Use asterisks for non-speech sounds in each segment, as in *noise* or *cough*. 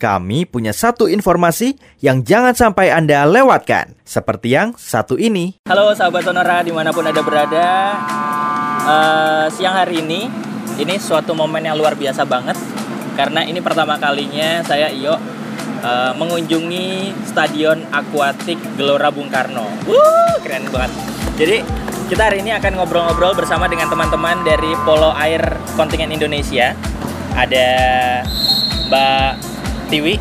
kami punya satu informasi yang jangan sampai Anda lewatkan. Seperti yang satu ini. Halo sahabat Sonora di mana pun Anda berada. Uh, siang hari ini, ini suatu momen yang luar biasa banget. Karena ini pertama kalinya saya Iyo uh, mengunjungi Stadion Akuatik Gelora Bung Karno. Wuh, keren banget. Jadi kita hari ini akan ngobrol-ngobrol bersama dengan teman-teman dari Polo Air Kontingen Indonesia. Ada Mbak Tiwi,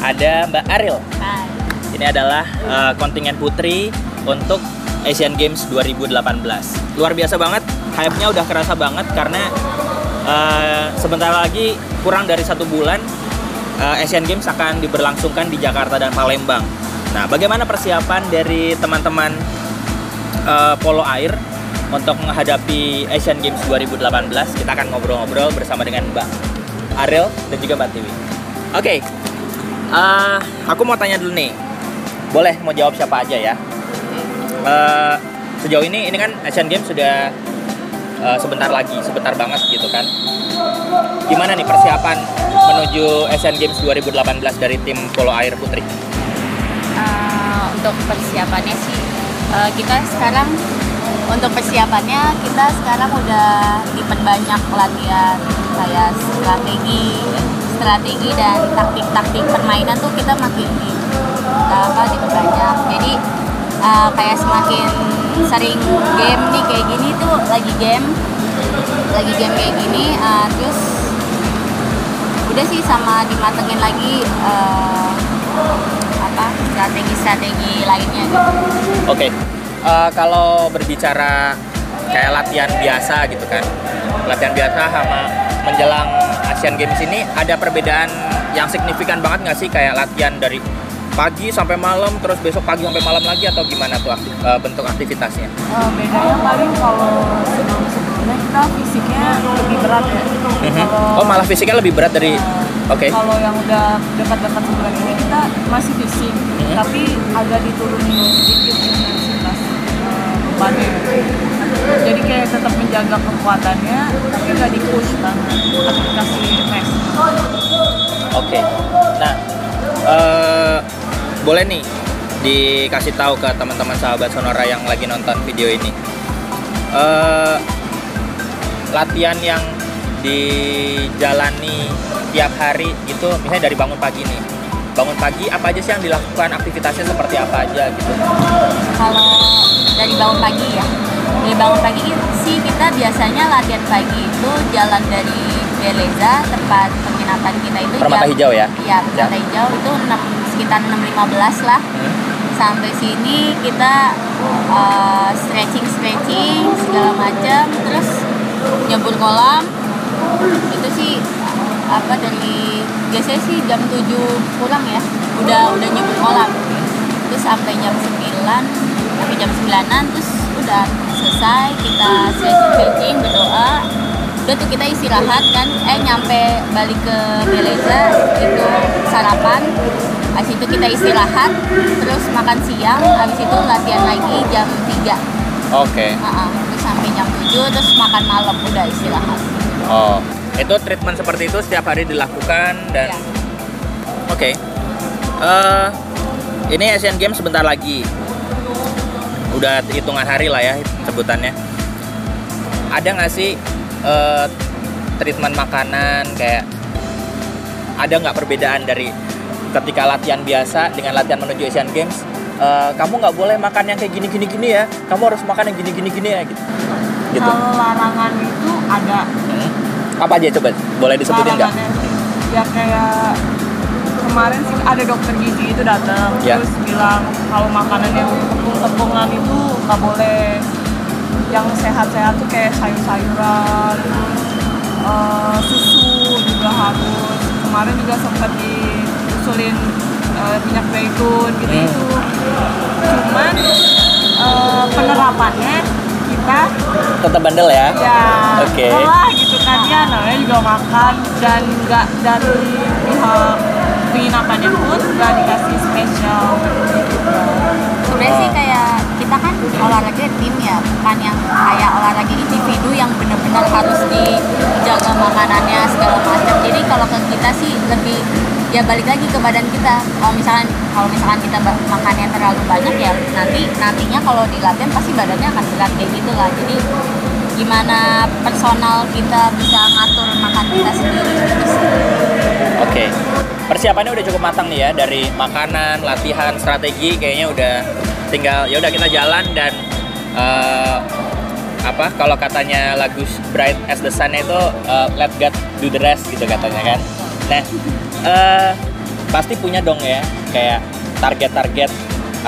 ada Mbak Aril. Hai. Ini adalah uh, kontingen putri untuk Asian Games 2018. Luar biasa banget, hype-nya udah kerasa banget karena uh, sebentar lagi kurang dari satu bulan uh, Asian Games akan diberlangsungkan di Jakarta dan Palembang. Nah, bagaimana persiapan dari teman-teman uh, polo air untuk menghadapi Asian Games 2018? Kita akan ngobrol-ngobrol bersama dengan Mbak Ariel dan juga Mbak Tiwi. Oke, okay. uh, aku mau tanya dulu nih. Boleh mau jawab siapa aja ya? Uh, sejauh ini ini kan Asian Games sudah uh, sebentar lagi, sebentar banget gitu kan. Gimana nih persiapan menuju Asian Games 2018 dari tim polo air putri? Uh, untuk persiapannya sih uh, kita sekarang untuk persiapannya kita sekarang udah diperbanyak latihan kayak strategi strategi dan taktik-taktik permainan tuh kita makin di apa diperbanyak jadi uh, kayak semakin sering game nih kayak gini tuh lagi game lagi game kayak gini uh, terus udah sih sama dimatengin lagi uh, apa strategi-strategi lainnya gitu. Oke, okay. uh, kalau berbicara kayak latihan biasa gitu kan, latihan biasa sama menjelang Asian Games ini ada perbedaan yang signifikan banget nggak sih kayak latihan dari pagi sampai malam terus besok pagi sampai malam lagi atau gimana tuh aktif, uh, bentuk aktivitasnya? Uh, bedanya paling kalau sebelum sebelumnya kita fisiknya lebih berat ya. Uh-huh. oh malah fisiknya lebih berat dari uh, Oke. Okay. Kalau yang udah dekat-dekat sebulan ini kita masih fisik, uh-huh. tapi agak diturunin sedikit menjaga kekuatannya tapi nggak di push banget. Tapi dikasih rest oke. Okay. nah uh, boleh nih dikasih tahu ke teman-teman sahabat sonora yang lagi nonton video ini. Uh, latihan yang dijalani tiap hari itu misalnya dari bangun pagi nih. Bangun pagi apa aja sih yang dilakukan? Aktivitasnya seperti apa aja gitu? Kalau dari bangun pagi ya. Dari bangun pagi sih kita biasanya latihan pagi itu jalan dari Beleza tempat penginapan kita itu Permata Hijau ya? Iya Permata ya. Hijau itu 6, sekitar 6.15 lah hmm. sampai sini kita uh, stretching stretching segala macam terus nyebur kolam itu sih apa dari biasanya sih jam 7 pulang ya udah udah nyebur kolam terus sampai jam 9 sampai jam 9an terus udah selesai kita stretching stretching berdoa. Udah tuh kita istirahat kan. Eh nyampe balik ke Beleza itu sarapan. Habis itu kita istirahat terus makan siang. Habis itu latihan lagi jam 3 oke. Okay. uh -uh, terus sampai jam 7 terus makan malam udah istirahat. Oh itu treatment seperti itu setiap hari dilakukan dan ya. oke. Okay. uh, eh, ini Asian Games sebentar lagi udah hitungan hari lah ya sebutannya. Ada nggak sih uh, treatment makanan kayak ada nggak perbedaan dari ketika latihan biasa dengan latihan menuju Asian Games? Uh, kamu nggak boleh makan yang kayak gini gini gini ya. Kamu harus makan yang gini gini gini ya gitu, gitu. kalau larangan itu ada. Hmm. apa aja coba? Boleh disebutin nggak? ya kayak kemarin sih ada dokter gizi itu datang ya. terus bilang kalau makanan yang tepung-tepungan itu nggak boleh yang sehat-sehat tuh kayak sayur-sayuran uh, susu juga harus kemarin juga sempat diusulin uh, minyak zaitun gitu hmm. itu cuman uh, penerapannya kita tetap bandel ya ya oke okay. gitu kan ya namanya juga makan dan nggak dari pihak penginapannya pun nggak dikasih spesial sebenarnya sih kayak kita kan olahraga tim ya bukan yang kayak olahraga individu yang benar-benar harus dijaga makanannya segala macam. Jadi kalau ke kita sih lebih ya balik lagi ke badan kita. Kalau misalkan kalau misalkan kita makannya terlalu banyak ya nanti nantinya kalau di latihan pasti badannya akan berat kayak gitu lah. Jadi gimana personal kita bisa ngatur makan kita sendiri. gitu sih. Oke. Persiapannya udah cukup matang nih ya dari makanan, latihan, strategi kayaknya udah tinggal ya udah kita jalan dan eh, apa kalau katanya lagu Bright as the Sun itu eh, let God do the rest gitu katanya kan. Nah, eh, pasti punya dong ya kayak target-target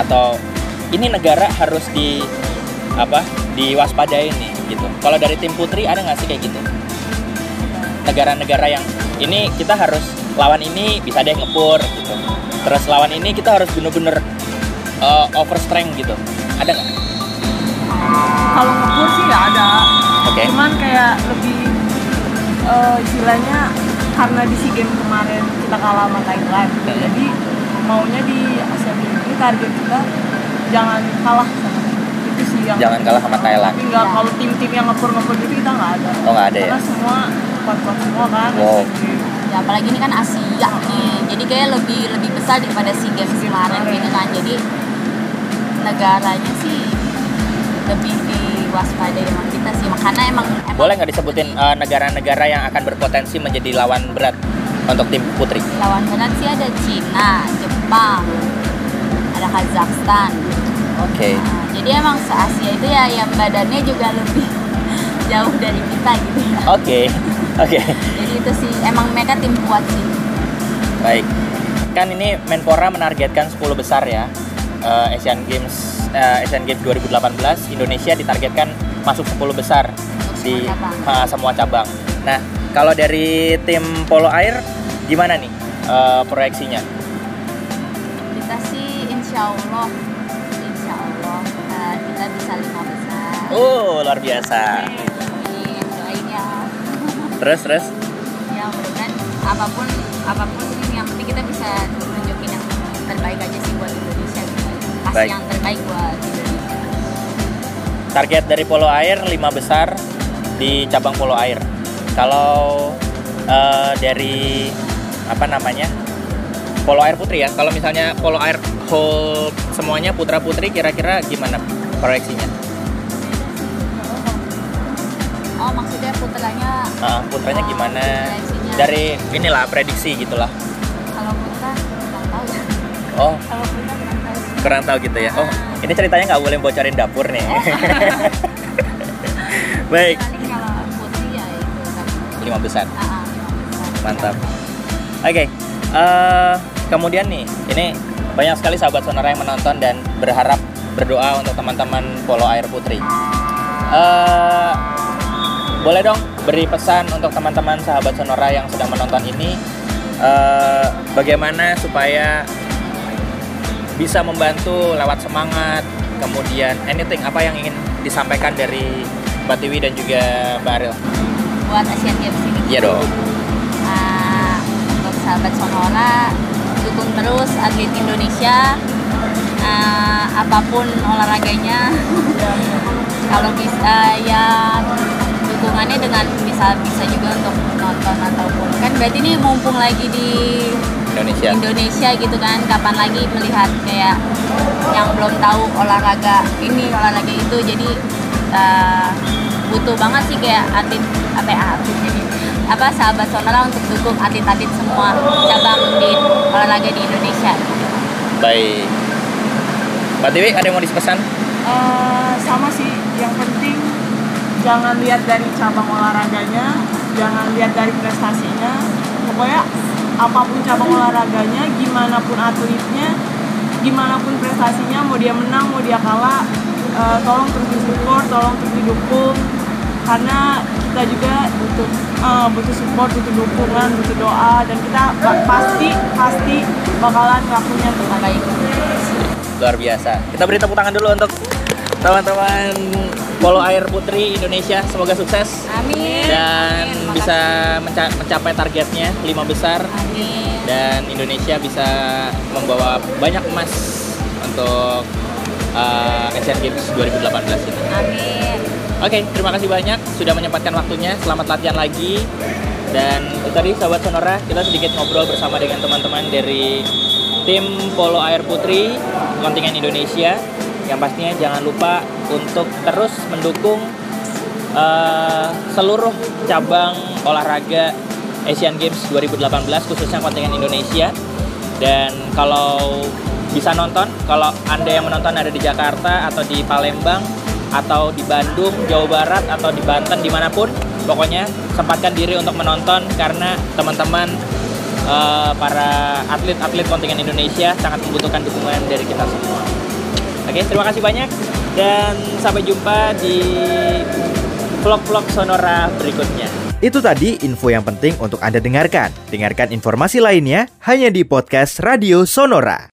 atau ini negara harus di apa diwaspadai nih gitu. Kalau dari tim putri ada nggak sih kayak gitu? negara-negara yang ini kita harus lawan ini bisa deh ngepur gitu. Terus lawan ini kita harus bener-bener uh, over strength gitu. Ada nggak? kalau ngepur sih nggak ada Oke. cuman kayak lebih eh, istilahnya karena di SEA Games kemarin kita kalah sama Thailand Hmm. jadi maunya di Asia ini target kita jangan kalah sama itu sih yang Jangan kalah sama Thailand. tapi nggak kalau tim-tim yang ngepur-ngepur gitu kita nggak ada Oh nggak ada ya? karena semua kuat-kuat semua kan Wow. Games. Ya apalagi ini kan Asia nih jadi kayak lebih lebih besar daripada SEA Games kemarin gitu kan jadi negaranya sih lebih diwaspadai sama kita sih karena emang, emang Boleh nggak disebutin uh, negara-negara yang akan berpotensi menjadi lawan berat untuk tim putri? lawan berat sih ada Cina, Jepang, ada Kazakhstan. Oke. Nah, jadi emang se Asia itu ya yang badannya juga lebih *laughs* jauh dari kita gitu ya. Oke. *laughs* Oke. Jadi itu sih emang mereka tim kuat sih. Baik. Kan ini Menpora menargetkan 10 besar ya. Eh, Asian Games eh, Asian Games 2018 Indonesia ditargetkan masuk 10 besar di semua cabang. eh, semua cabang. Nah, kalau dari tim polo air gimana nih eh, proyeksinya? Kita sih insya Allah, insya Allah kita bisa lima besar. Oh, luar biasa. Ya. Terus terus Ya mudah-mudahan apa pun apa pun yang penting kita bisa tunjukin yang terbaik aja sih buat Indonesia. gitu. Kasih Baik. yang terbaik buat Indonesia. target dari polo air 5 besar di cabang polo air. Kalau eh, dari apa namanya? Polo air putri ya. Kalau misalnya polo air whole semuanya putra putri kira-kira gimana proyeksinya? Oh maksudnya putranya Ah, putranya gimana? Proyeksinya. Dari inilah prediksi gitulah. kalau putra nggak tahu ya. Oh, Kalau putra nggak tahu. kurang tahu gitu ya. Oh, ini ceritanya nggak boleh bocorin dapur nih. *laughs* *laughs* Baik, kalau putri ya itu kan. lima besar. Ah, ah, lima besar. Mantap. Oke, eh, kemudian nih, ini banyak sekali sahabat sonora yang menonton dan berharap berdoa untuk teman-teman polo air putri. Eh, boleh dong beri pesan untuk teman-teman sahabat sonora yang sedang menonton ini, eh, bagaimana supaya bisa membantu lewat semangat, kemudian anything apa yang ingin disampaikan dari Mbak Tiwi dan juga Mbak Ariel. Buat Asian Games ini. Iya dong. Ah, untuk sahabat Sonora dukung terus atlet Indonesia Ah, apa pun olahraganya *laughs* kalau bisa ya dukungannya dengan bisa bisa juga untuk nonton ataupun kan berarti ini mumpung lagi di Indonesia. Indonesia gitu kan kapan lagi melihat kayak yang belum tahu olahraga ini olahraga itu jadi uh, butuh banget sih kayak atlet apa ya atlet *laughs* jadi apa sahabat sonora untuk dukung atlet-atlet semua cabang di olahraga di Indonesia Baik. Mbak Tiwi ada yang mau dipesan? Eh, sama sih yang penting jangan lihat dari cabang olahraganya jangan lihat dari prestasinya. Pokoknya apa pun cabang olahraganya gimana pun atletnya gimana pun prestasinya mau dia menang mau dia kalah eh, tolong terus disupport tolong terus didukung. Karena kita juga butuh eh, butuh support butuh dukungan butuh doa dan kita pa- pasti pasti bakalan ngelakuin yang terbaik. Luar biasa. Kita beri tepuk tangan dulu untuk teman-teman polo air putri Indonesia. Semoga sukses Amin dan Amin. bisa menca- mencapai targetnya lima besar Amin dan Indonesia bisa membawa banyak emas untuk uh, Asian Games 2018 ini. Amin Oke, terima kasih banyak sudah menyempatkan waktunya. Selamat latihan lagi Dan itu tadi sahabat Sonora, kita sedikit ngobrol bersama dengan teman-teman dari tim Polo Air Putri kontingen Indonesia. Yang pastinya jangan lupa untuk terus mendukung uh, seluruh cabang olahraga Asian Games 2018 khususnya kontingen Indonesia. Dan kalau bisa nonton, kalau Anda yang menonton ada di Jakarta atau di Palembang atau di Bandung, Jawa Barat atau di Banten di mana pun, pokoknya sempatkan diri untuk menonton karena teman-teman uh, para atlet-atlet kontingen Indonesia sangat membutuhkan dukungan dari kita semua. Oke, terima kasih banyak dan sampai jumpa di vlog-vlog Sonora berikutnya. Itu tadi info yang penting untuk Anda dengarkan. Dengarkan informasi lainnya hanya di podcast Radio Sonora.